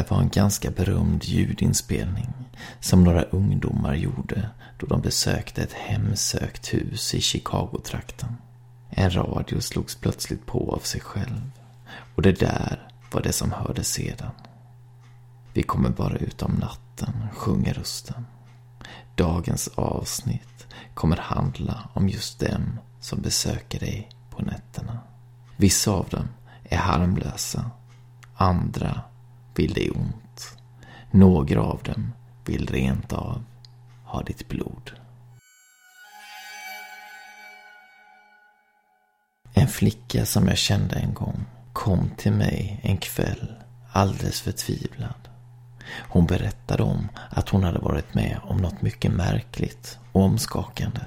Det där var en ganska berömd ljudinspelning som några ungdomar gjorde då de besökte ett hemsökt hus i Chicago-trakten. En radio slogs plötsligt på av sig själv och det där var det som hördes sedan. Vi kommer bara ut om natten, sjunger rösten. Dagens avsnitt kommer handla om just dem som besöker dig på nätterna. Vissa av dem är harmlösa, andra vill dig ont. Några av dem vill rent av ha ditt blod. En flicka som jag kände en gång kom till mig en kväll alldeles förtvivlad. Hon berättade om att hon hade varit med om något mycket märkligt och omskakande.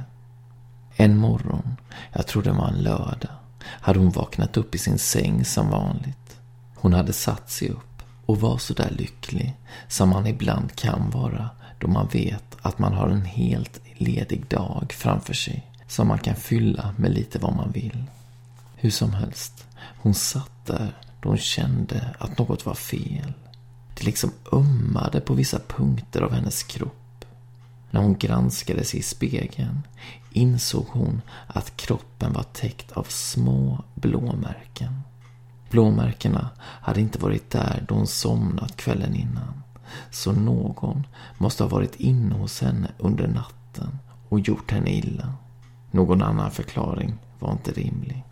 En morgon, jag tror det var en lördag, hade hon vaknat upp i sin säng som vanligt. Hon hade satt sig upp och var så där lycklig som man ibland kan vara då man vet att man har en helt ledig dag framför sig som man kan fylla med lite vad man vill. Hur som helst, hon satt där då hon kände att något var fel. Det liksom ömmade på vissa punkter av hennes kropp. När hon granskade sig i spegeln insåg hon att kroppen var täckt av små blåmärken. Blåmärkena hade inte varit där då hon somnat kvällen innan. Så någon måste ha varit inne hos henne under natten och gjort henne illa. Någon annan förklaring var inte rimlig.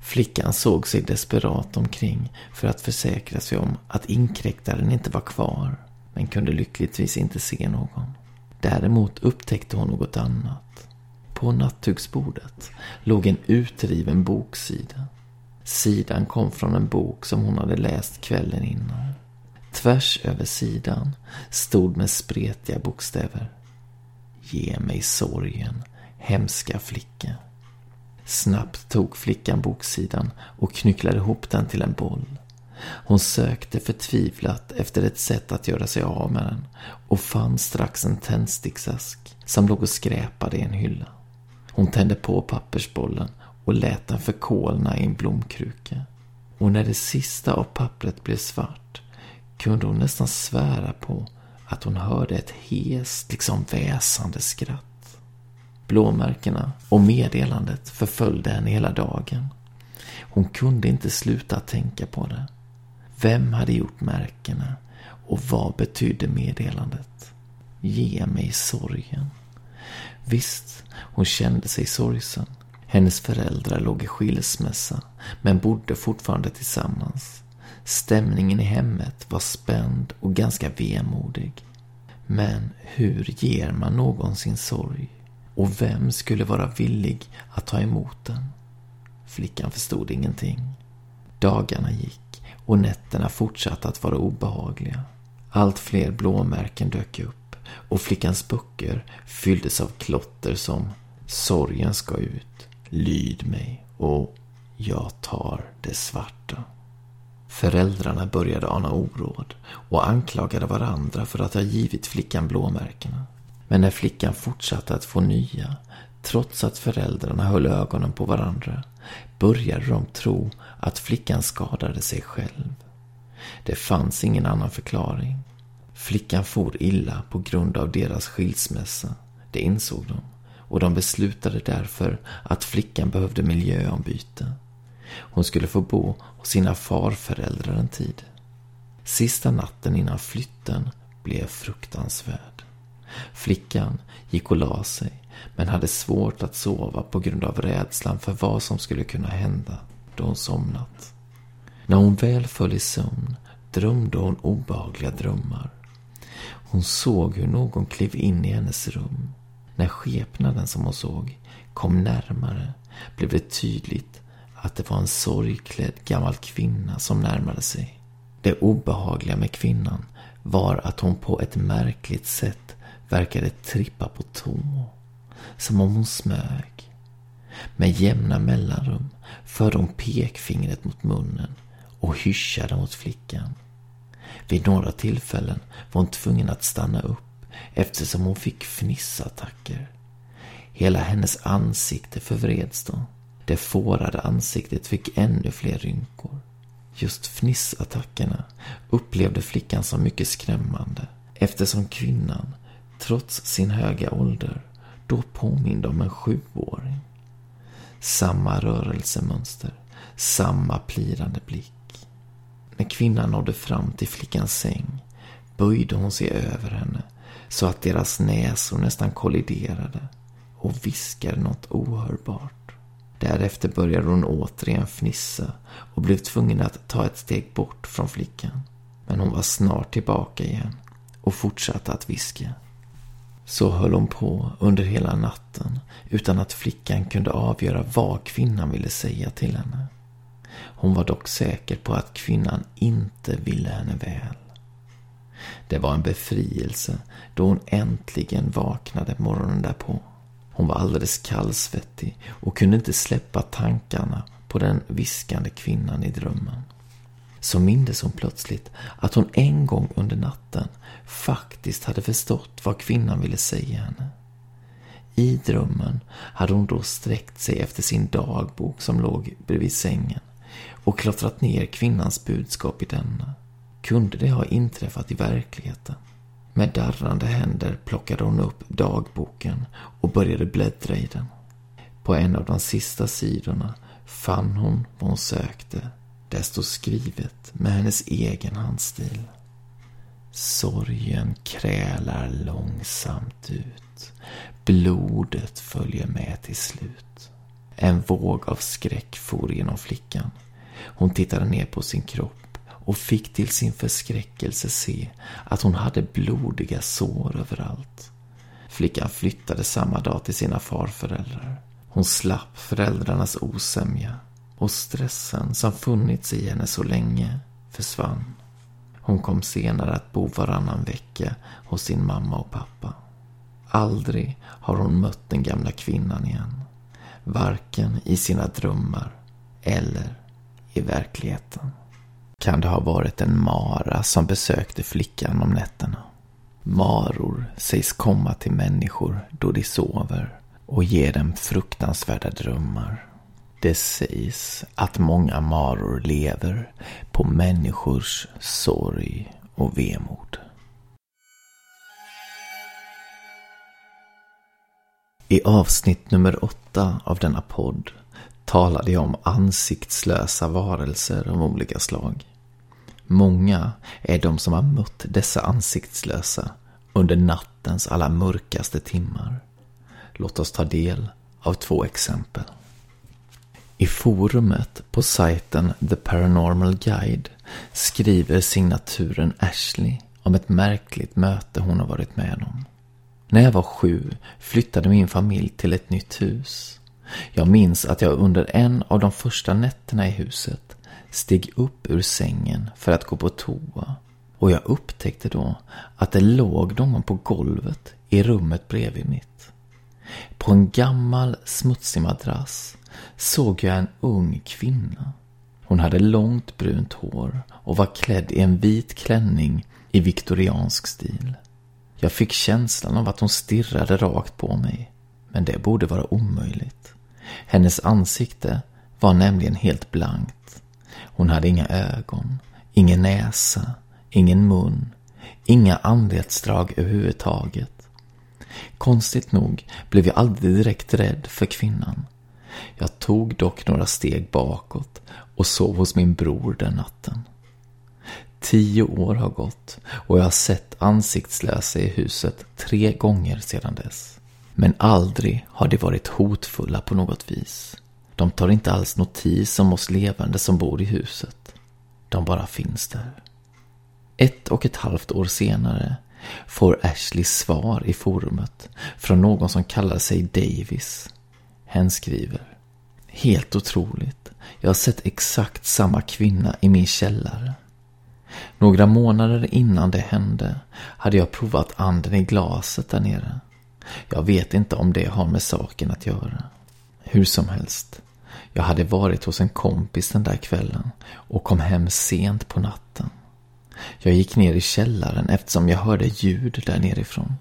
Flickan såg sig desperat omkring för att försäkra sig om att inkräktaren inte var kvar, men kunde lyckligtvis inte se någon. Däremot upptäckte hon något annat. På nattduksbordet låg en utriven boksida. Sidan kom från en bok som hon hade läst kvällen innan. Tvärs över sidan stod med spretiga bokstäver. Ge mig sorgen, hemska flicka. Snabbt tog flickan boksidan och knycklade ihop den till en boll. Hon sökte förtvivlat efter ett sätt att göra sig av med den och fann strax en tändsticksask som låg och skräpade i en hylla. Hon tände på pappersbollen och lät den förkolna i en blomkruka. Och när det sista av pappret blev svart kunde hon nästan svära på att hon hörde ett hest, liksom väsande skratt. Blåmärkena och meddelandet förföljde henne hela dagen. Hon kunde inte sluta tänka på det. Vem hade gjort märkena och vad betydde meddelandet? Ge mig sorgen. Visst, hon kände sig sorgsen. Hennes föräldrar låg i skilsmässa, men bodde fortfarande tillsammans. Stämningen i hemmet var spänd och ganska vemodig. Men hur ger man någon sin sorg? Och vem skulle vara villig att ta emot den? Flickan förstod ingenting. Dagarna gick och nätterna fortsatte att vara obehagliga. Allt fler blåmärken dök upp och flickans böcker fylldes av klotter som Sorgen ska ut, lyd mig och jag tar det svarta. Föräldrarna började ana oråd och anklagade varandra för att ha givit flickan blåmärkena. Men när flickan fortsatte att få nya, trots att föräldrarna höll ögonen på varandra, började de tro att flickan skadade sig själv. Det fanns ingen annan förklaring. Flickan for illa på grund av deras skilsmässa, det insåg de och de beslutade därför att flickan behövde miljöombyte. Hon skulle få bo hos sina farföräldrar en tid. Sista natten innan flytten blev fruktansvärd. Flickan gick och la sig, men hade svårt att sova på grund av rädslan för vad som skulle kunna hända då hon somnat. När hon väl föll i sömn drömde hon obehagliga drömmar. Hon såg hur någon klev in i hennes rum. När skepnaden som hon såg kom närmare blev det tydligt att det var en sorgklädd gammal kvinna som närmade sig. Det obehagliga med kvinnan var att hon på ett märkligt sätt verkade trippa på tå. Som om hon smög. Med jämna mellanrum förde hon pekfingret mot munnen och hyschade mot flickan. Vid några tillfällen var hon tvungen att stanna upp eftersom hon fick fnissattacker. Hela hennes ansikte förvreds då. Det fårade ansiktet fick ännu fler rynkor. Just fnissattackerna upplevde flickan som mycket skrämmande eftersom kvinnan, trots sin höga ålder, då påminde om en sjuåring. Samma rörelsemönster, samma plirande blick. När kvinnan nådde fram till flickans säng böjde hon sig över henne så att deras näsor nästan kolliderade och viskade något ohörbart. Därefter började hon återigen fnissa och blev tvungen att ta ett steg bort från flickan. Men hon var snart tillbaka igen och fortsatte att viska. Så höll hon på under hela natten utan att flickan kunde avgöra vad kvinnan ville säga till henne. Hon var dock säker på att kvinnan inte ville henne väl. Det var en befrielse då hon äntligen vaknade morgonen därpå. Hon var alldeles kallsvettig och kunde inte släppa tankarna på den viskande kvinnan i drömmen. Så mindes hon plötsligt att hon en gång under natten faktiskt hade förstått vad kvinnan ville säga henne. I drömmen hade hon då sträckt sig efter sin dagbok som låg bredvid sängen och klottrat ner kvinnans budskap i denna. Kunde det ha inträffat i verkligheten? Med darrande händer plockade hon upp dagboken och började bläddra i den. På en av de sista sidorna fann hon vad hon sökte. Där stod skrivet med hennes egen handstil. Sorgen krälar långsamt ut. Blodet följer med till slut. En våg av skräck for genom flickan. Hon tittade ner på sin kropp och fick till sin förskräckelse se att hon hade blodiga sår överallt. Flickan flyttade samma dag till sina farföräldrar. Hon slapp föräldrarnas osämja och stressen som funnits i henne så länge försvann. Hon kom senare att bo varannan vecka hos sin mamma och pappa. Aldrig har hon mött den gamla kvinnan igen. Varken i sina drömmar eller i verkligheten kan det ha varit en mara som besökte flickan om nätterna. Maror sägs komma till människor då de sover och ge dem fruktansvärda drömmar. Det sägs att många maror lever på människors sorg och vemod. I avsnitt nummer åtta av denna podd talade jag om ansiktslösa varelser av olika slag. Många är de som har mött dessa ansiktslösa under nattens alla mörkaste timmar. Låt oss ta del av två exempel. I forumet på sajten The Paranormal Guide skriver signaturen Ashley om ett märkligt möte hon har varit med om. När jag var sju flyttade min familj till ett nytt hus. Jag minns att jag under en av de första nätterna i huset steg upp ur sängen för att gå på toa och jag upptäckte då att det låg någon på golvet i rummet bredvid mitt. På en gammal smutsig madrass såg jag en ung kvinna. Hon hade långt brunt hår och var klädd i en vit klänning i viktoriansk stil. Jag fick känslan av att hon stirrade rakt på mig, men det borde vara omöjligt. Hennes ansikte var nämligen helt blankt. Hon hade inga ögon, ingen näsa, ingen mun, inga anletsdrag överhuvudtaget. Konstigt nog blev jag aldrig direkt rädd för kvinnan. Jag tog dock några steg bakåt och sov hos min bror den natten. Tio år har gått och jag har sett ansiktslösa i huset tre gånger sedan dess. Men aldrig har de varit hotfulla på något vis. De tar inte alls notis om oss levande som bor i huset. De bara finns där. Ett och ett halvt år senare får Ashley svar i forumet från någon som kallar sig Davis. Hen skriver. Helt otroligt. Jag har sett exakt samma kvinna i min källare. Några månader innan det hände hade jag provat anden i glaset där nere. Jag vet inte om det har med saken att göra. Hur som helst. Jag hade varit hos en kompis den där kvällen och kom hem sent på natten. Jag gick ner i källaren eftersom jag hörde ljud där nerifrån.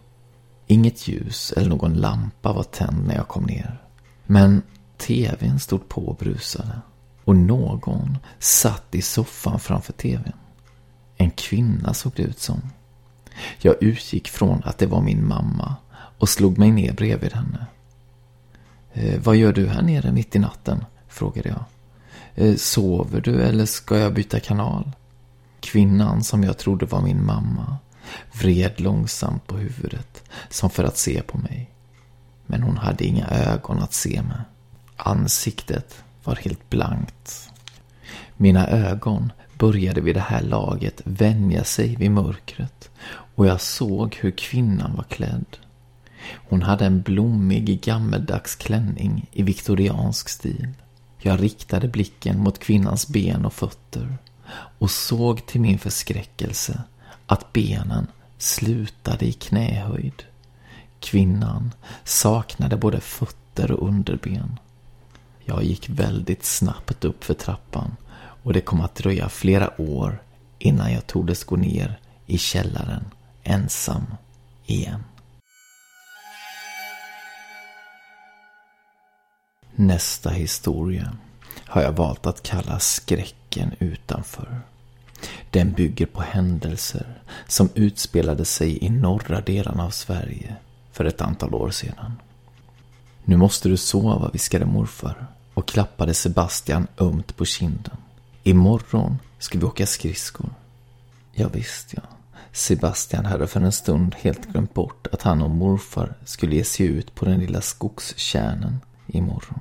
Inget ljus eller någon lampa var tänd när jag kom ner. Men tvn stod på och brusade. Och någon satt i soffan framför tvn. En kvinna såg det ut som. Jag utgick från att det var min mamma och slog mig ner bredvid henne. Eh, vad gör du här nere mitt i natten? frågade jag. Eh, sover du eller ska jag byta kanal? Kvinnan som jag trodde var min mamma vred långsamt på huvudet som för att se på mig. Men hon hade inga ögon att se med. Ansiktet var helt blankt. Mina ögon började vid det här laget vänja sig vid mörkret och jag såg hur kvinnan var klädd. Hon hade en blommig gammeldags klänning i viktoriansk stil. Jag riktade blicken mot kvinnans ben och fötter och såg till min förskräckelse att benen slutade i knähöjd. Kvinnan saknade både fötter och underben. Jag gick väldigt snabbt upp för trappan och det kom att dröja flera år innan jag tordes gå ner i källaren ensam igen. Nästa historia har jag valt att kalla Skräcken utanför. Den bygger på händelser som utspelade sig i norra delarna av Sverige för ett antal år sedan. Nu måste du sova, viskade morfar och klappade Sebastian ömt på kinden. Imorgon ska vi åka skridskor. Ja, visst ja. Sebastian hade för en stund helt glömt bort att han och morfar skulle ge sig ut på den lilla skogskärnen imorgon.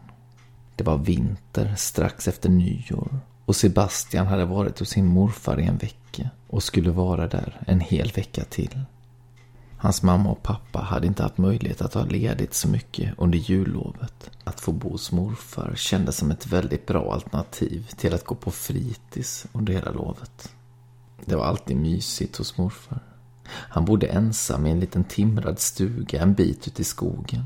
Det var vinter strax efter nyår och Sebastian hade varit hos sin morfar i en vecka och skulle vara där en hel vecka till. Hans mamma och pappa hade inte haft möjlighet att ha ledigt så mycket under jullovet. Att få bo hos morfar kändes som ett väldigt bra alternativ till att gå på fritids under hela lovet. Det var alltid mysigt hos morfar. Han bodde ensam i en liten timrad stuga en bit ut i skogen.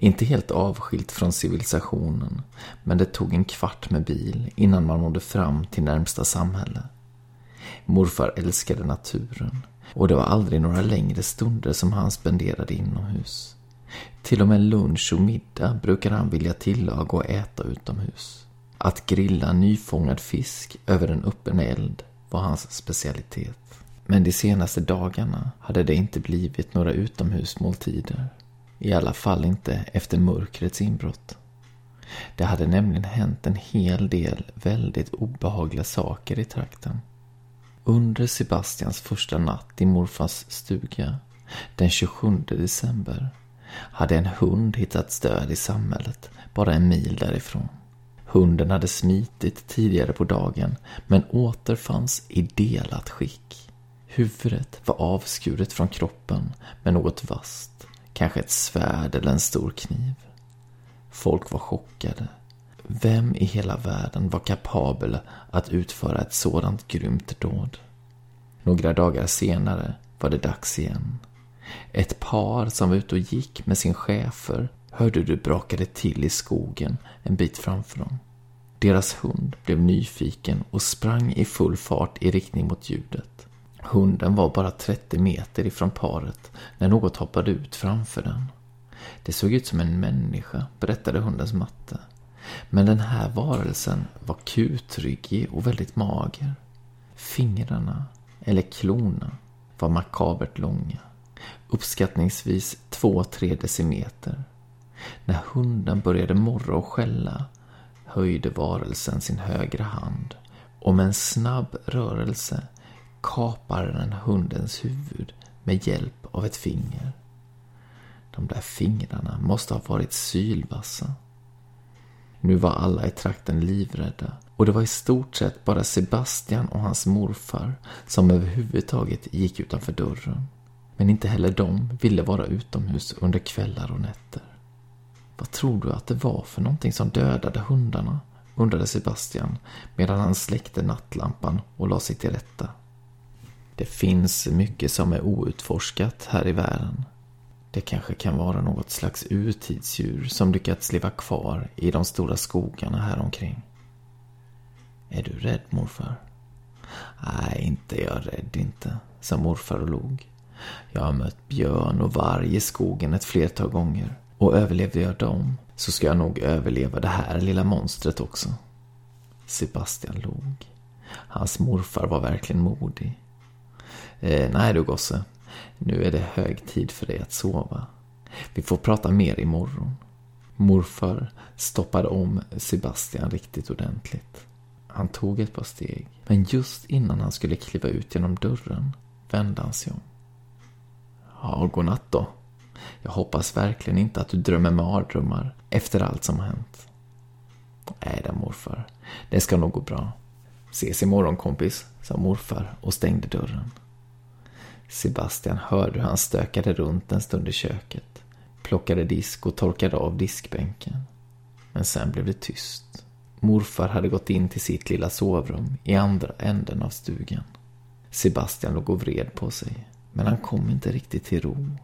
Inte helt avskilt från civilisationen, men det tog en kvart med bil innan man nådde fram till närmsta samhälle. Morfar älskade naturen och det var aldrig några längre stunder som han spenderade inomhus. Till och med lunch och middag brukade han vilja tillaga och äta utomhus. Att grilla nyfångad fisk över en öppen eld var hans specialitet. Men de senaste dagarna hade det inte blivit några utomhusmåltider. I alla fall inte efter mörkrets inbrott. Det hade nämligen hänt en hel del väldigt obehagliga saker i trakten. Under Sebastians första natt i morfars stuga, den 27 december, hade en hund hittats död i samhället, bara en mil därifrån. Hunden hade smitit tidigare på dagen, men återfanns i delat skick. Huvudet var avskuret från kroppen med något vasst, kanske ett svärd eller en stor kniv. Folk var chockade. Vem i hela världen var kapabel att utföra ett sådant grymt dåd? Några dagar senare var det dags igen. Ett par som var ute och gick med sin chefer hörde du brakade till i skogen en bit framför dem. Deras hund blev nyfiken och sprang i full fart i riktning mot ljudet. Hunden var bara 30 meter ifrån paret när något hoppade ut framför den. Det såg ut som en människa, berättade hundens matte. Men den här varelsen var kutryggig och väldigt mager. Fingrarna, eller klorna, var makabert långa. uppskattningsvis 2-3 decimeter. När hunden började morra och skälla höjde varelsen sin högra hand och med en snabb rörelse kapade den hundens huvud med hjälp av ett finger. De där fingrarna måste ha varit sylvassa. Nu var alla i trakten livrädda och det var i stort sett bara Sebastian och hans morfar som överhuvudtaget gick utanför dörren. Men inte heller de ville vara utomhus under kvällar och nätter. Vad tror du att det var för någonting som dödade hundarna? undrade Sebastian medan han släckte nattlampan och la sig till rätta. Det finns mycket som är outforskat här i världen. Det kanske kan vara något slags urtidsdjur som lyckats leva kvar i de stora skogarna här omkring. Är du rädd morfar? Nej, inte är jag rädd inte, sa morfar och log. Jag har mött björn och varg i skogen ett flertal gånger. Och överlevde jag dem så ska jag nog överleva det här lilla monstret också. Sebastian log. Hans morfar var verkligen modig. Eh, nej du gosse, nu är det hög tid för dig att sova. Vi får prata mer imorgon. Morfar stoppade om Sebastian riktigt ordentligt. Han tog ett par steg, men just innan han skulle kliva ut genom dörren vände han sig om. Ja, godnatt då. Jag hoppas verkligen inte att du drömmer mardrömmar efter allt som har hänt. Nej då morfar, det ska nog gå bra. Ses imorgon kompis, sa morfar och stängde dörren. Sebastian hörde hur han stökade runt en stund i köket, plockade disk och torkade av diskbänken. Men sen blev det tyst. Morfar hade gått in till sitt lilla sovrum i andra änden av stugan. Sebastian låg och vred på sig, men han kom inte riktigt till ro.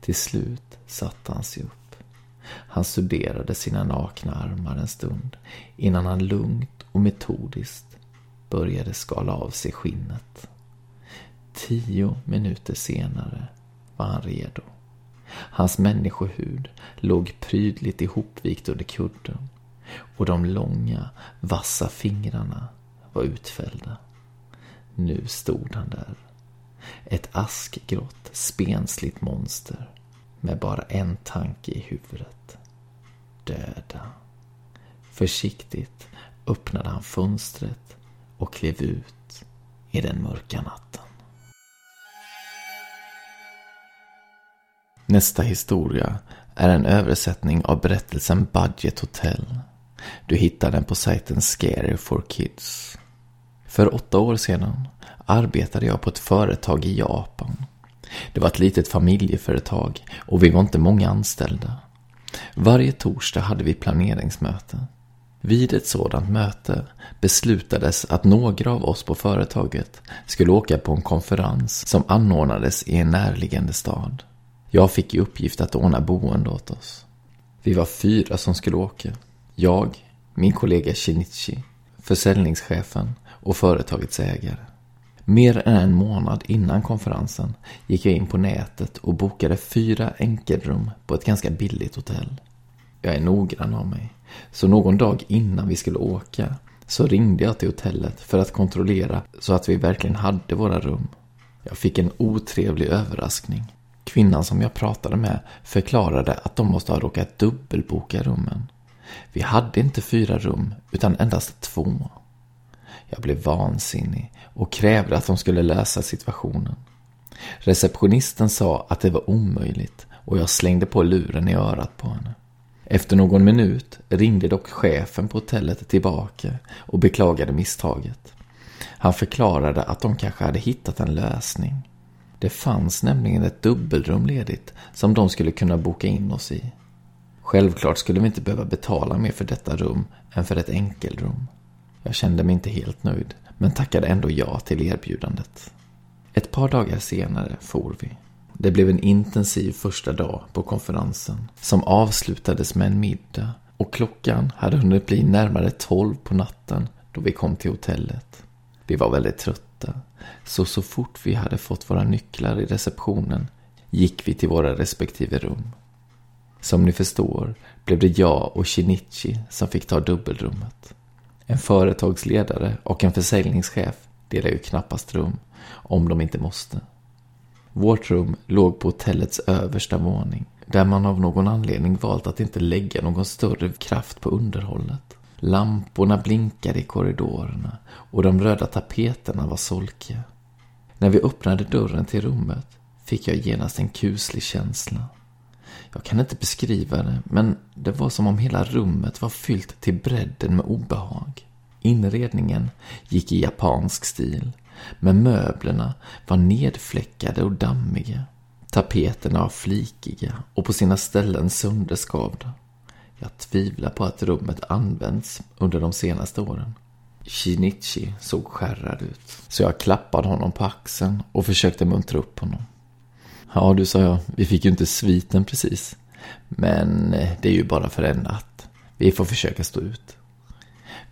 Till slut satte han sig upp. Han studerade sina nakna armar en stund innan han lugnt och metodiskt började skala av sig skinnet. Tio minuter senare var han redo. Hans människohud låg prydligt ihopvikt under kudden och de långa, vassa fingrarna var utfällda. Nu stod han där. Ett askgrått, spensligt monster med bara en tanke i huvudet. Döda. Försiktigt öppnade han fönstret och klev ut i den mörka natten. Nästa historia är en översättning av berättelsen Budget Hotel. Du hittar den på sajten Scary for Kids. För åtta år sedan arbetade jag på ett företag i Japan. Det var ett litet familjeföretag och vi var inte många anställda. Varje torsdag hade vi planeringsmöte. Vid ett sådant möte beslutades att några av oss på företaget skulle åka på en konferens som anordnades i en närliggande stad. Jag fick i uppgift att ordna boende åt oss. Vi var fyra som skulle åka. Jag, min kollega Shinichi, försäljningschefen och företagets ägare. Mer än en månad innan konferensen gick jag in på nätet och bokade fyra enkelrum på ett ganska billigt hotell. Jag är noggrann av mig, så någon dag innan vi skulle åka så ringde jag till hotellet för att kontrollera så att vi verkligen hade våra rum. Jag fick en otrevlig överraskning. Kvinnan som jag pratade med förklarade att de måste ha råkat dubbelboka rummen. Vi hade inte fyra rum, utan endast två. Jag blev vansinnig och krävde att de skulle lösa situationen. Receptionisten sa att det var omöjligt och jag slängde på luren i örat på henne. Efter någon minut ringde dock chefen på hotellet tillbaka och beklagade misstaget. Han förklarade att de kanske hade hittat en lösning. Det fanns nämligen ett dubbelrum ledigt som de skulle kunna boka in oss i. Självklart skulle vi inte behöva betala mer för detta rum än för ett enkelrum. Jag kände mig inte helt nöjd, men tackade ändå ja till erbjudandet. Ett par dagar senare for vi. Det blev en intensiv första dag på konferensen som avslutades med en middag och klockan hade hunnit bli närmare tolv på natten då vi kom till hotellet. Vi var väldigt trötta, så så fort vi hade fått våra nycklar i receptionen gick vi till våra respektive rum. Som ni förstår blev det jag och Shinichi som fick ta dubbelrummet. En företagsledare och en försäljningschef delar ju knappast rum, om de inte måste. Vårt rum låg på hotellets översta våning, där man av någon anledning valt att inte lägga någon större kraft på underhållet. Lamporna blinkade i korridorerna och de röda tapeterna var solkiga. När vi öppnade dörren till rummet fick jag genast en kuslig känsla. Jag kan inte beskriva det, men det var som om hela rummet var fyllt till bredden med obehag. Inredningen gick i japansk stil, men möblerna var nedfläckade och dammiga. Tapeterna var flikiga och på sina ställen sönderskavda. Jag tvivlar på att rummet använts under de senaste åren. Shinichi såg skärrad ut, så jag klappade honom på axeln och försökte muntra upp honom. Ja, du sa jag, vi fick ju inte sviten precis. Men eh, det är ju bara för en natt. Vi får försöka stå ut.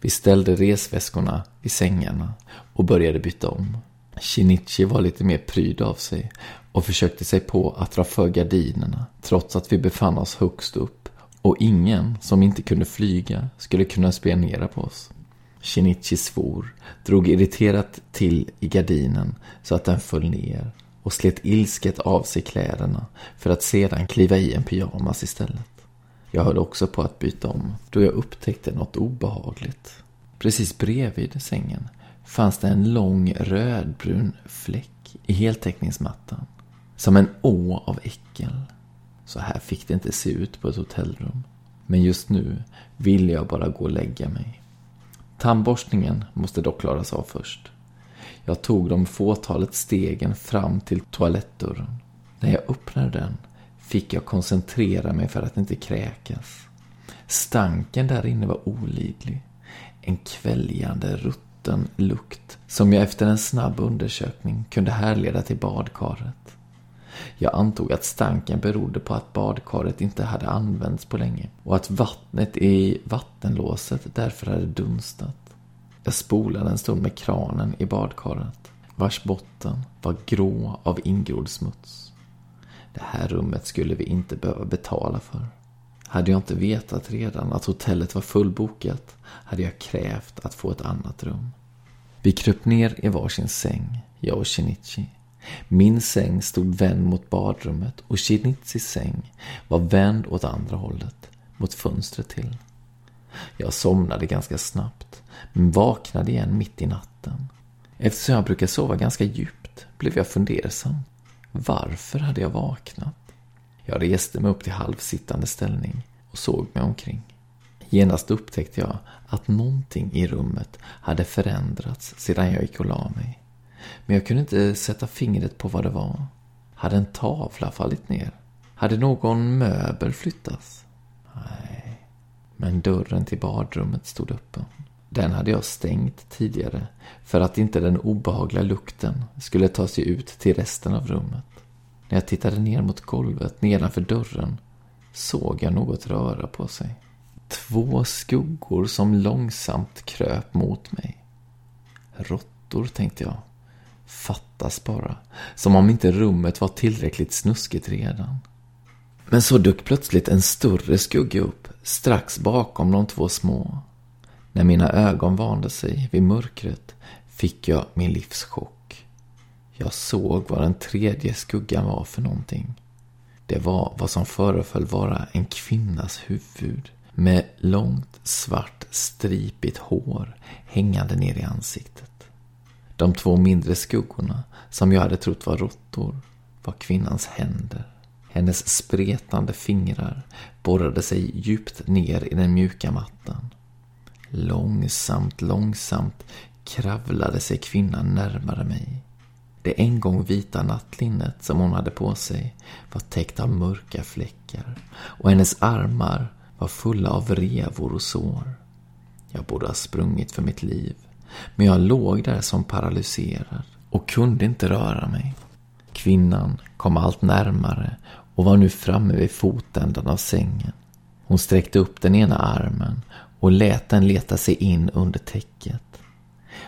Vi ställde resväskorna i sängarna och började byta om. Shinichi var lite mer pryd av sig och försökte sig på att dra för gardinerna trots att vi befann oss högst upp och ingen som inte kunde flyga skulle kunna spionera på oss. Shinichi svor, drog irriterat till i gardinen så att den föll ner och slet ilsket av sig kläderna för att sedan kliva i en pyjamas istället. Jag höll också på att byta om då jag upptäckte något obehagligt. Precis bredvid sängen fanns det en lång rödbrun fläck i heltäckningsmattan. Som en å av äckel. Så här fick det inte se ut på ett hotellrum. Men just nu ville jag bara gå och lägga mig. Tandborstningen måste dock klaras av först. Jag tog de fåtalet stegen fram till toalettdörren. När jag öppnade den fick jag koncentrera mig för att inte kräkas. Stanken där inne var olidlig. En kväljande, rutten lukt som jag efter en snabb undersökning kunde härleda till badkaret. Jag antog att stanken berodde på att badkaret inte hade använts på länge och att vattnet i vattenlåset därför hade dunstat. Jag spolade en stund med kranen i badkaret, vars botten var grå av ingrodd smuts. Det här rummet skulle vi inte behöva betala för. Hade jag inte vetat redan att hotellet var fullbokat hade jag krävt att få ett annat rum. Vi kröp ner i varsin säng, jag och Shinichi. Min säng stod vänd mot badrummet och Shinichis säng var vänd åt andra hållet, mot fönstret till. Jag somnade ganska snabbt, men vaknade igen mitt i natten. Eftersom jag brukar sova ganska djupt blev jag fundersam. Varför hade jag vaknat? Jag reste mig upp till halvsittande ställning och såg mig omkring. Genast upptäckte jag att någonting i rummet hade förändrats sedan jag gick och la mig. Men jag kunde inte sätta fingret på vad det var. Hade en tavla fallit ner? Hade någon möbel flyttats? Nej. Men dörren till badrummet stod öppen. Den hade jag stängt tidigare för att inte den obehagliga lukten skulle ta sig ut till resten av rummet. När jag tittade ner mot golvet nedanför dörren såg jag något röra på sig. Två skuggor som långsamt kröp mot mig. Råttor, tänkte jag. Fattas bara. Som om inte rummet var tillräckligt snuskigt redan. Men så dök plötsligt en större skugga upp, strax bakom de två små. När mina ögon vande sig vid mörkret fick jag min livschock. Jag såg vad den tredje skuggan var för någonting. Det var vad som föreföll vara en kvinnas huvud med långt svart stripigt hår hängande ner i ansiktet. De två mindre skuggorna, som jag hade trott var råttor, var kvinnans händer. Hennes spretande fingrar borrade sig djupt ner i den mjuka mattan. Långsamt, långsamt kravlade sig kvinnan närmare mig. Det en gång vita nattlinnet som hon hade på sig var täckt av mörka fläckar och hennes armar var fulla av revor och sår. Jag borde ha sprungit för mitt liv, men jag låg där som paralyserad och kunde inte röra mig. Kvinnan kom allt närmare och var nu framme vid fotändan av sängen. Hon sträckte upp den ena armen och lät den leta sig in under täcket.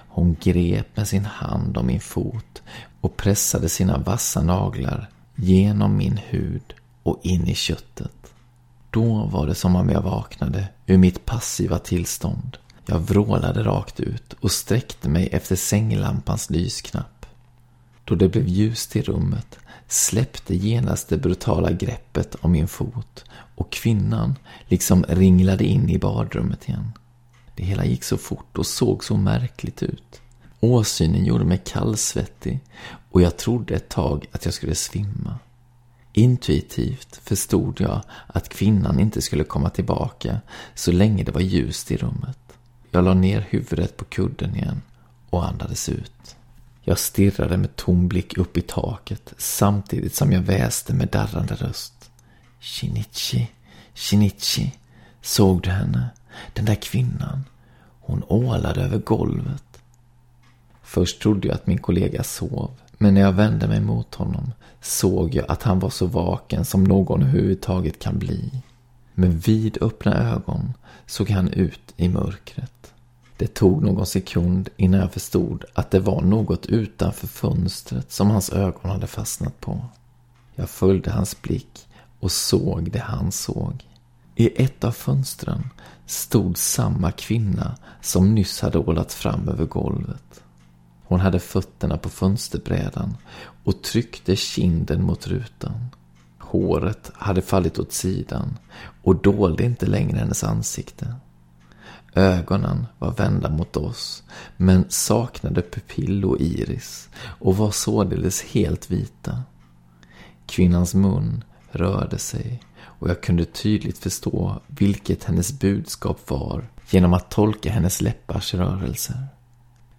Hon grep med sin hand om min fot och pressade sina vassa naglar genom min hud och in i köttet. Då var det som om jag vaknade ur mitt passiva tillstånd. Jag vrålade rakt ut och sträckte mig efter sänglampans lysknapp. Då det blev ljust i rummet släppte genast det brutala greppet om min fot och kvinnan liksom ringlade in i badrummet igen. Det hela gick så fort och såg så märkligt ut. Åsynen gjorde mig kallsvettig och jag trodde ett tag att jag skulle svimma. Intuitivt förstod jag att kvinnan inte skulle komma tillbaka så länge det var ljust i rummet. Jag la ner huvudet på kudden igen och andades ut. Jag stirrade med tom blick upp i taket samtidigt som jag väste med darrande röst. Shinichi, Shinichi, såg du henne? Den där kvinnan. Hon ålade över golvet. Först trodde jag att min kollega sov, men när jag vände mig mot honom såg jag att han var så vaken som någon överhuvudtaget kan bli. Med vidöppna ögon såg han ut i mörkret. Det tog någon sekund innan jag förstod att det var något utanför fönstret som hans ögon hade fastnat på. Jag följde hans blick och såg det han såg. I ett av fönstren stod samma kvinna som nyss hade ålat fram över golvet. Hon hade fötterna på fönsterbrädan och tryckte kinden mot rutan. Håret hade fallit åt sidan och dolde inte längre hennes ansikte. Ögonen var vända mot oss, men saknade pupill och iris och var således helt vita. Kvinnans mun rörde sig och jag kunde tydligt förstå vilket hennes budskap var genom att tolka hennes läppars rörelser.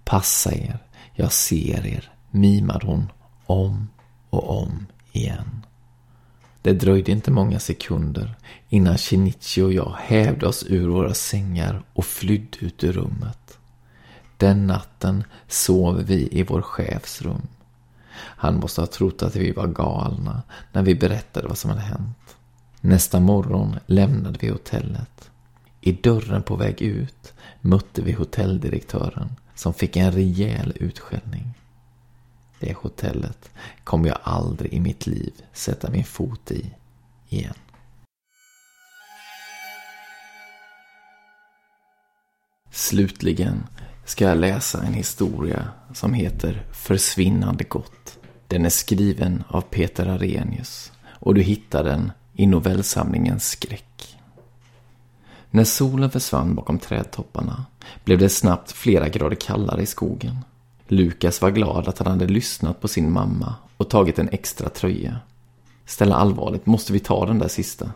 Passa er, jag ser er, mimade hon om och om igen. Det dröjde inte många sekunder innan Shinichi och jag hävde oss ur våra sängar och flydde ut ur rummet. Den natten sov vi i vår chefs rum. Han måste ha trott att vi var galna när vi berättade vad som hade hänt. Nästa morgon lämnade vi hotellet. I dörren på väg ut mötte vi hotelldirektören som fick en rejäl utskällning. Det hotellet kommer jag aldrig i mitt liv sätta min fot i igen. Slutligen ska jag läsa en historia som heter Försvinnande gott. Den är skriven av Peter Arrhenius och du hittar den i novellsamlingen Skräck. När solen försvann bakom trädtopparna blev det snabbt flera grader kallare i skogen. Lukas var glad att han hade lyssnat på sin mamma och tagit en extra tröja. Ställa allvarligt, måste vi ta den där sista?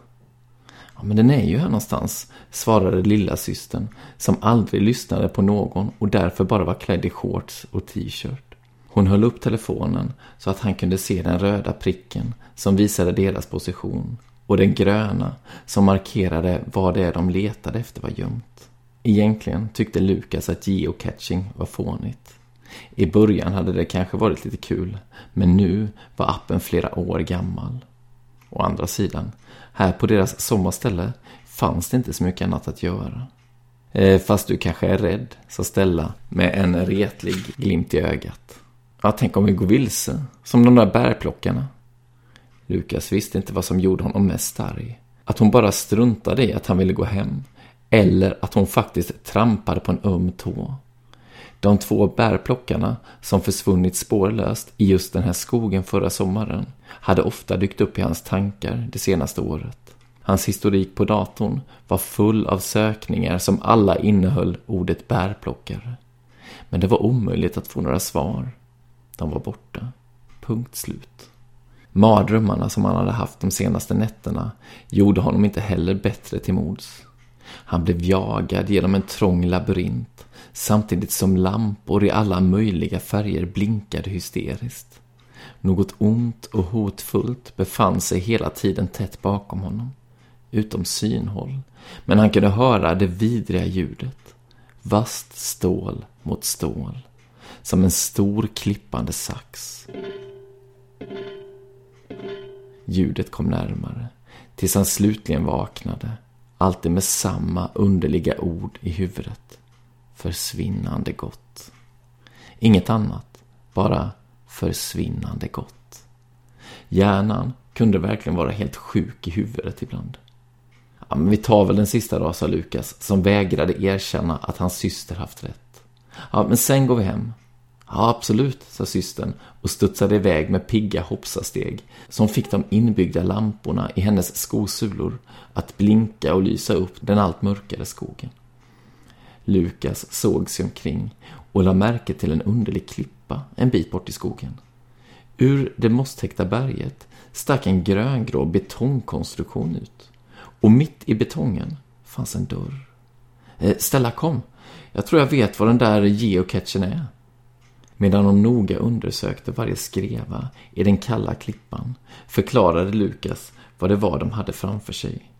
Ja, men den är ju här någonstans, svarade lilla systern som aldrig lyssnade på någon och därför bara var klädd i shorts och t-shirt. Hon höll upp telefonen så att han kunde se den röda pricken som visade deras position och den gröna som markerade vad det är de letade efter var gömt. Egentligen tyckte Lukas att geocaching var fånigt. I början hade det kanske varit lite kul, men nu var appen flera år gammal. Å andra sidan, här på deras sommarställe fanns det inte så mycket annat att göra. Eh, fast du kanske är rädd, sa Stella med en retlig glimt i ögat. Ja, tänk om vi går vilse, som de där bärplockarna. Lukas visste inte vad som gjorde honom mest arg. Att hon bara struntade i att han ville gå hem. Eller att hon faktiskt trampade på en öm tå. De två bärplockarna som försvunnit spårlöst i just den här skogen förra sommaren hade ofta dykt upp i hans tankar det senaste året. Hans historik på datorn var full av sökningar som alla innehöll ordet bärplockare. Men det var omöjligt att få några svar. De var borta. Punkt slut. Mardrömmarna som han hade haft de senaste nätterna gjorde honom inte heller bättre till mods. Han blev jagad genom en trång labyrint samtidigt som lampor i alla möjliga färger blinkade hysteriskt. Något ont och hotfullt befann sig hela tiden tätt bakom honom, utom synhåll, men han kunde höra det vidriga ljudet. Vast stål mot stål, som en stor klippande sax. Ljudet kom närmare, tills han slutligen vaknade, alltid med samma underliga ord i huvudet. Försvinnande gott. Inget annat, bara försvinnande gott. Hjärnan kunde verkligen vara helt sjuk i huvudet ibland. Ja, men vi tar väl den sista då, sa Lukas, som vägrade erkänna att hans syster haft rätt. Ja, men sen går vi hem. Ja, absolut, sa systern och studsade iväg med pigga hoppsasteg som fick de inbyggda lamporna i hennes skosulor att blinka och lysa upp den allt mörkare skogen. Lukas såg sig omkring och la märke till en underlig klippa en bit bort i skogen. Ur det mosstäckta berget stack en gröngrå betongkonstruktion ut. Och mitt i betongen fanns en dörr. Eh, Stella, kom. Jag tror jag vet vad den där geocachen är. Medan de noga undersökte varje skreva i den kalla klippan förklarade Lukas vad det var de hade framför sig.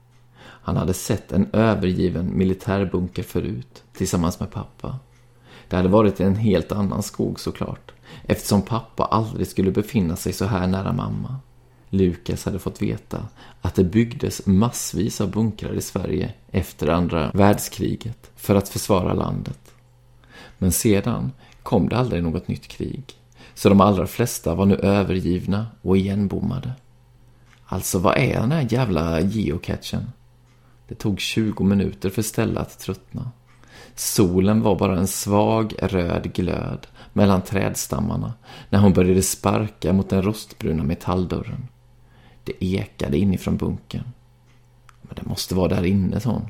Han hade sett en övergiven militärbunker förut, tillsammans med pappa. Det hade varit en helt annan skog såklart, eftersom pappa aldrig skulle befinna sig så här nära mamma. Lukas hade fått veta att det byggdes massvis av bunkrar i Sverige efter andra världskriget för att försvara landet. Men sedan kom det aldrig något nytt krig, så de allra flesta var nu övergivna och igenbommade. Alltså, vad är den här jävla geocachen? Det tog 20 minuter för Stella att tröttna. Solen var bara en svag röd glöd mellan trädstammarna när hon började sparka mot den rostbruna metalldörren. Det ekade inifrån bunkern. Men det måste vara där inne, sa hon.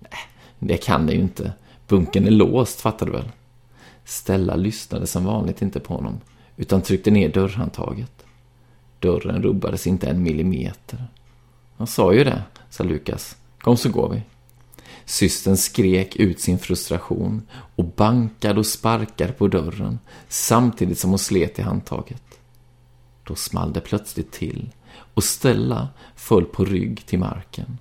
Nej, det kan det ju inte. Bunkern är låst, fattar du väl? Stella lyssnade som vanligt inte på honom, utan tryckte ner dörrhandtaget. Dörren rubbades inte en millimeter. Jag sa ju det, sa Lukas. Kom så går vi. Systern skrek ut sin frustration och bankade och sparkade på dörren samtidigt som hon slet i handtaget. Då small det plötsligt till och Stella föll på rygg till marken.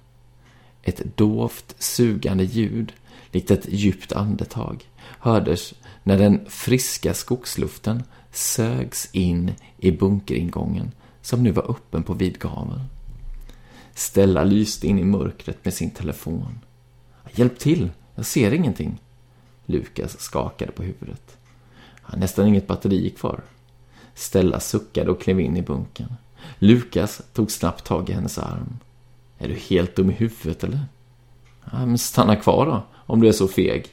Ett dovt, sugande ljud, likt ett djupt andetag, hördes när den friska skogsluften sögs in i bunkeringången som nu var öppen på vid gavel. Stella lyste in i mörkret med sin telefon. Hjälp till, jag ser ingenting. Lukas skakade på huvudet. Han nästan inget batteri kvar. Stella suckade och klev in i bunkern. Lukas tog snabbt tag i hennes arm. Är du helt dum i huvudet eller? Ja, men stanna kvar då, om du är så feg.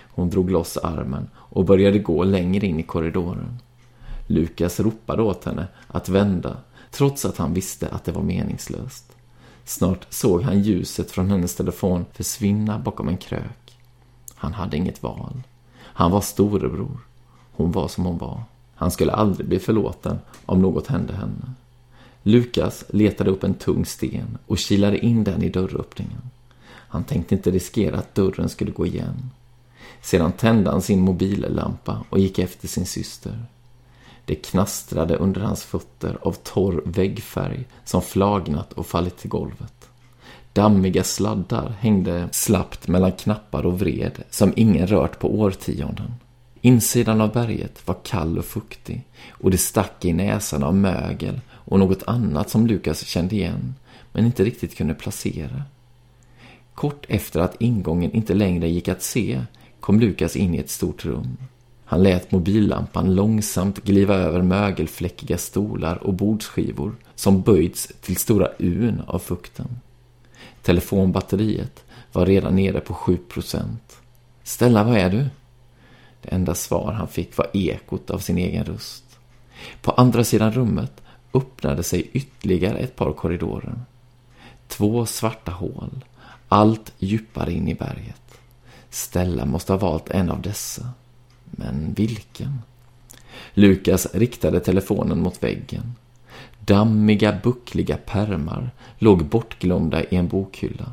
Hon drog loss armen och började gå längre in i korridoren. Lukas ropade åt henne att vända, trots att han visste att det var meningslöst. Snart såg han ljuset från hennes telefon försvinna bakom en krök. Han hade inget val. Han var storebror. Hon var som hon var. Han skulle aldrig bli förlåten om något hände henne. Lukas letade upp en tung sten och kilade in den i dörröppningen. Han tänkte inte riskera att dörren skulle gå igen. Sedan tände han sin mobillampa och gick efter sin syster. Det knastrade under hans fötter av torr väggfärg som flagnat och fallit till golvet. Dammiga sladdar hängde slappt mellan knappar och vred som ingen rört på årtionden. Insidan av berget var kall och fuktig och det stack i näsan av mögel och något annat som Lukas kände igen men inte riktigt kunde placera. Kort efter att ingången inte längre gick att se kom Lukas in i ett stort rum. Han lät mobillampan långsamt gliva över mögelfläckiga stolar och bordsskivor som böjts till stora un av fukten. Telefonbatteriet var redan nere på 7 procent. Stella, var är du? Det enda svar han fick var ekot av sin egen röst. På andra sidan rummet öppnade sig ytterligare ett par korridorer. Två svarta hål, allt djupare in i berget. Stella måste ha valt en av dessa. Men vilken? Lukas riktade telefonen mot väggen. Dammiga, buckliga pärmar låg bortglömda i en bokhylla.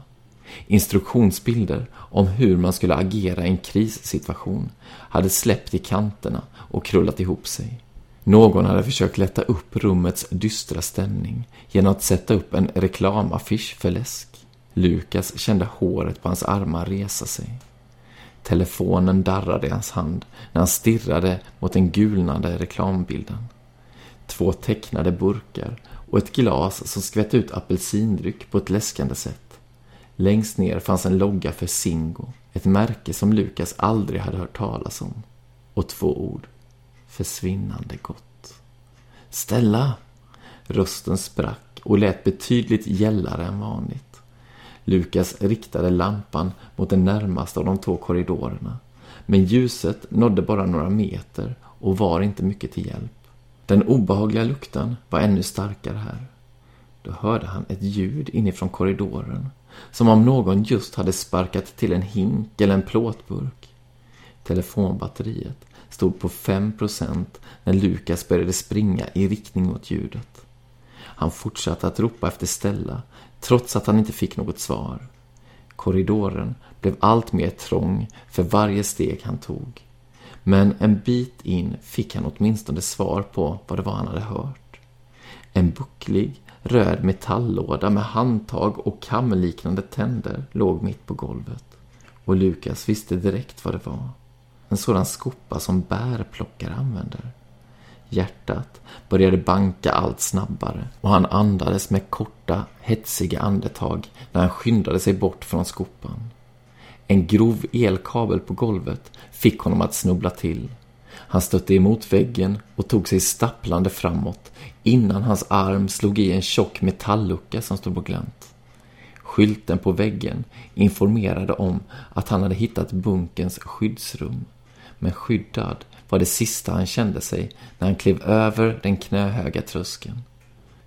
Instruktionsbilder om hur man skulle agera i en krissituation hade släppt i kanterna och krullat ihop sig. Någon hade försökt lätta upp rummets dystra stämning genom att sätta upp en reklamaffisch för läsk. Lukas kände håret på hans armar resa sig. Telefonen darrade i hans hand när han stirrade mot den gulnande reklambilden. Två tecknade burkar och ett glas som skvätt ut apelsindryck på ett läskande sätt. Längst ner fanns en logga för Singo, ett märke som Lukas aldrig hade hört talas om. Och två ord. Försvinnande gott. Stella! Rösten sprack och lät betydligt gällare än vanligt. Lukas riktade lampan mot den närmaste av de två korridorerna men ljuset nådde bara några meter och var inte mycket till hjälp. Den obehagliga lukten var ännu starkare här. Då hörde han ett ljud inifrån korridoren, som om någon just hade sparkat till en hink eller en plåtburk. Telefonbatteriet stod på 5% när Lukas började springa i riktning mot ljudet. Han fortsatte att ropa efter Stella, trots att han inte fick något svar. Korridoren blev allt mer trång för varje steg han tog. Men en bit in fick han åtminstone svar på vad det var han hade hört. En bucklig, röd metalllåda med handtag och kamliknande tänder låg mitt på golvet. Och Lukas visste direkt vad det var. En sådan skopa som bärplockare använder. Hjärtat började banka allt snabbare och han andades med korta, hetsiga andetag när han skyndade sig bort från skopan. En grov elkabel på golvet fick honom att snubbla till. Han stötte emot väggen och tog sig stapplande framåt innan hans arm slog i en tjock metalllucka som stod på glänt. Skylten på väggen informerade om att han hade hittat bunkens skyddsrum. Men skyddad var det sista han kände sig när han klev över den knöhöga tröskeln.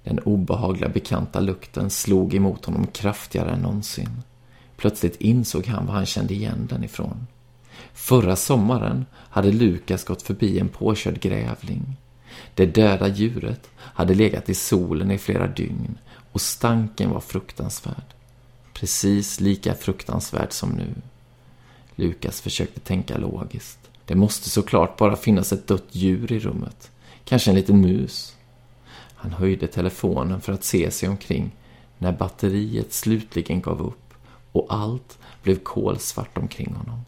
Den obehagliga bekanta lukten slog emot honom kraftigare än någonsin. Plötsligt insåg han var han kände igen den ifrån. Förra sommaren hade Lukas gått förbi en påkörd grävling. Det döda djuret hade legat i solen i flera dygn och stanken var fruktansvärd. Precis lika fruktansvärd som nu. Lukas försökte tänka logiskt. Det måste såklart bara finnas ett dött djur i rummet. Kanske en liten mus. Han höjde telefonen för att se sig omkring när batteriet slutligen gav upp och allt blev kolsvart omkring honom.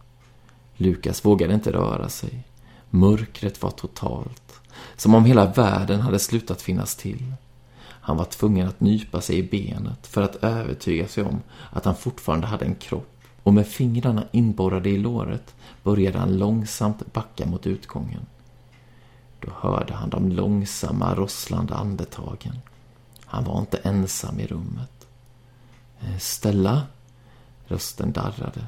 Lukas vågade inte röra sig. Mörkret var totalt. Som om hela världen hade slutat finnas till. Han var tvungen att nypa sig i benet för att övertyga sig om att han fortfarande hade en kropp och med fingrarna inborrade i låret började han långsamt backa mot utgången. Då hörde han de långsamma, rosslande andetagen. Han var inte ensam i rummet. Eh, Stella? Rösten darrade.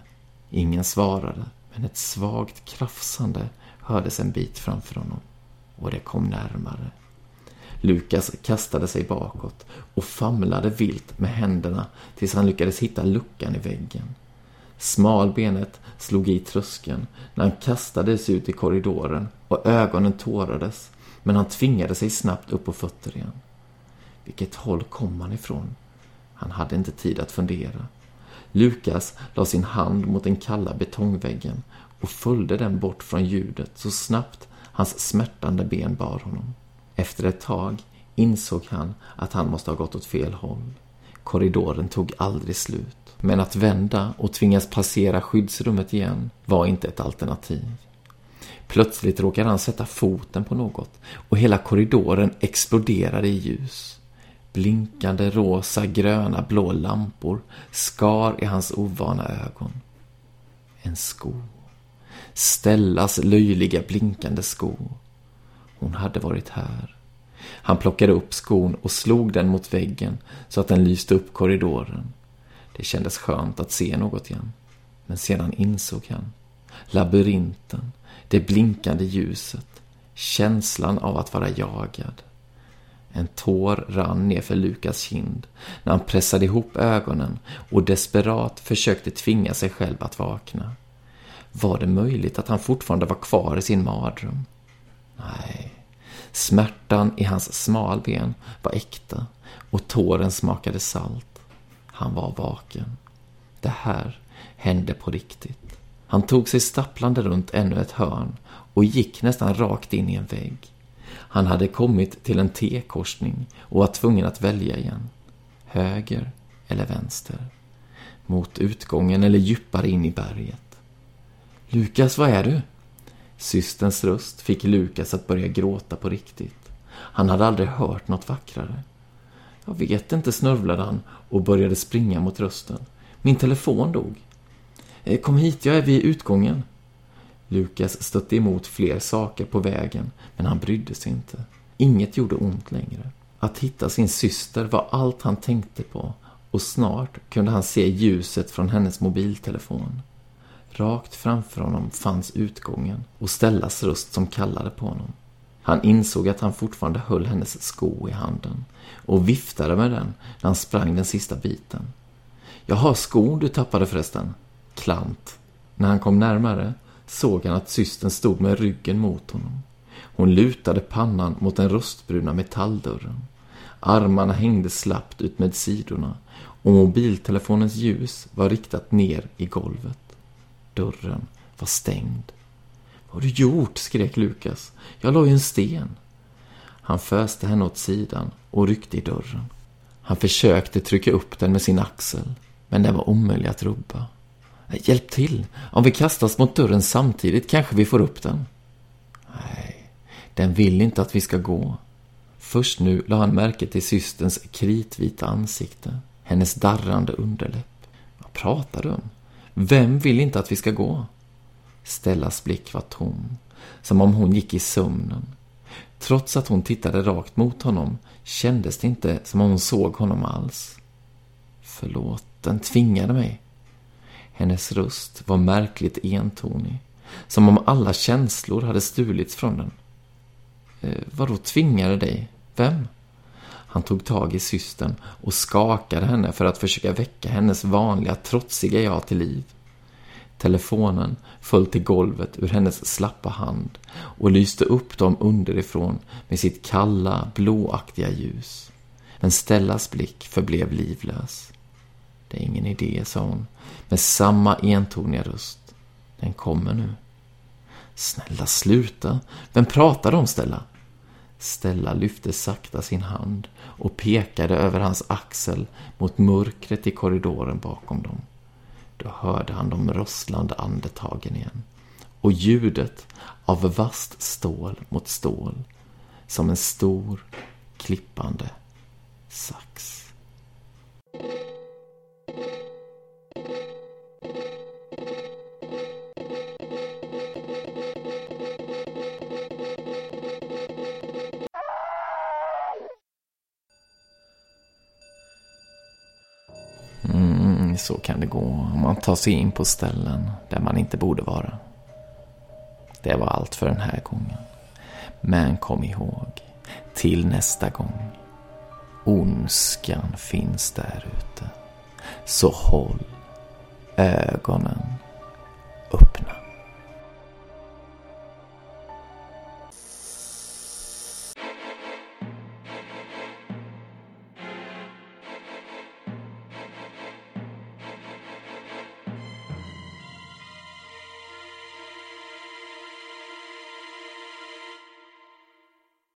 Ingen svarade, men ett svagt krafsande hördes en bit framför honom. Och det kom närmare. Lukas kastade sig bakåt och famlade vilt med händerna tills han lyckades hitta luckan i väggen. Smalbenet slog i tröskeln när han kastades ut i korridoren och ögonen tårades, men han tvingade sig snabbt upp på fötter igen. Vilket håll kom han ifrån? Han hade inte tid att fundera. Lukas la sin hand mot den kalla betongväggen och följde den bort från ljudet så snabbt hans smärtande ben bar honom. Efter ett tag insåg han att han måste ha gått åt fel håll. Korridoren tog aldrig slut. Men att vända och tvingas passera skyddsrummet igen var inte ett alternativ. Plötsligt råkade han sätta foten på något och hela korridoren exploderade i ljus. Blinkande rosa, gröna, blå lampor skar i hans ovana ögon. En sko. Stellas löjliga blinkande sko. Hon hade varit här. Han plockade upp skon och slog den mot väggen så att den lyste upp korridoren. Det kändes skönt att se något igen. Men sedan insåg han. Labyrinten, det blinkande ljuset, känslan av att vara jagad. En tår rann ner för Lukas kind när han pressade ihop ögonen och desperat försökte tvinga sig själv att vakna. Var det möjligt att han fortfarande var kvar i sin mardröm? Nej. Smärtan i hans smalben var äkta och tåren smakade salt. Han var vaken. Det här hände på riktigt. Han tog sig stapplande runt ännu ett hörn och gick nästan rakt in i en vägg. Han hade kommit till en T-korsning och var tvungen att välja igen. Höger eller vänster. Mot utgången eller djupare in i berget. Lukas, vad är du? Systerns röst fick Lukas att börja gråta på riktigt. Han hade aldrig hört något vackrare. Jag vet inte, snörvlade han och började springa mot rösten. Min telefon dog. Eh, kom hit, jag är vid utgången. Lukas stötte emot fler saker på vägen, men han brydde sig inte. Inget gjorde ont längre. Att hitta sin syster var allt han tänkte på och snart kunde han se ljuset från hennes mobiltelefon. Rakt framför honom fanns utgången och Stellas röst som kallade på honom. Han insåg att han fortfarande höll hennes sko i handen och viftade med den när han sprang den sista biten. Jag har skon du tappade förresten. Klant. När han kom närmare såg han att systern stod med ryggen mot honom. Hon lutade pannan mot den rostbruna metalldörren. Armarna hängde slappt ut med sidorna och mobiltelefonens ljus var riktat ner i golvet. Dörren var stängd. Vad har du gjort? skrek Lukas. Jag la ju en sten. Han föste henne åt sidan och ryckte i dörren. Han försökte trycka upp den med sin axel, men den var omöjlig att rubba. Hjälp till! Om vi kastas mot dörren samtidigt kanske vi får upp den. Nej, den vill inte att vi ska gå. Först nu la han märke till systerns kritvita ansikte, hennes darrande underläpp. Vad pratar du om? Vem vill inte att vi ska gå? Stellas blick var tom, som om hon gick i sömnen. Trots att hon tittade rakt mot honom kändes det inte som om hon såg honom alls. Förlåt, den tvingade mig. Hennes röst var märkligt entonig, som om alla känslor hade stulits från den. Eh, vadå tvingade dig? Vem? Han tog tag i systern och skakade henne för att försöka väcka hennes vanliga trotsiga ja till liv. Telefonen föll till golvet ur hennes slappa hand och lyste upp dem underifrån med sitt kalla, blåaktiga ljus. Men Stellas blick förblev livlös. Det är ingen idé, sa hon, med samma entoniga röst. Den kommer nu. Snälla, sluta. Vem pratar om Stella? Stella lyfte sakta sin hand och pekade över hans axel mot mörkret i korridoren bakom dem. Då hörde han de rosslande andetagen igen och ljudet av vasst stål mot stål som en stor, klippande sax. Så kan det gå om man tar sig in på ställen där man inte borde vara. Det var allt för den här gången. Men kom ihåg, till nästa gång. Ondskan finns där ute. Så håll ögonen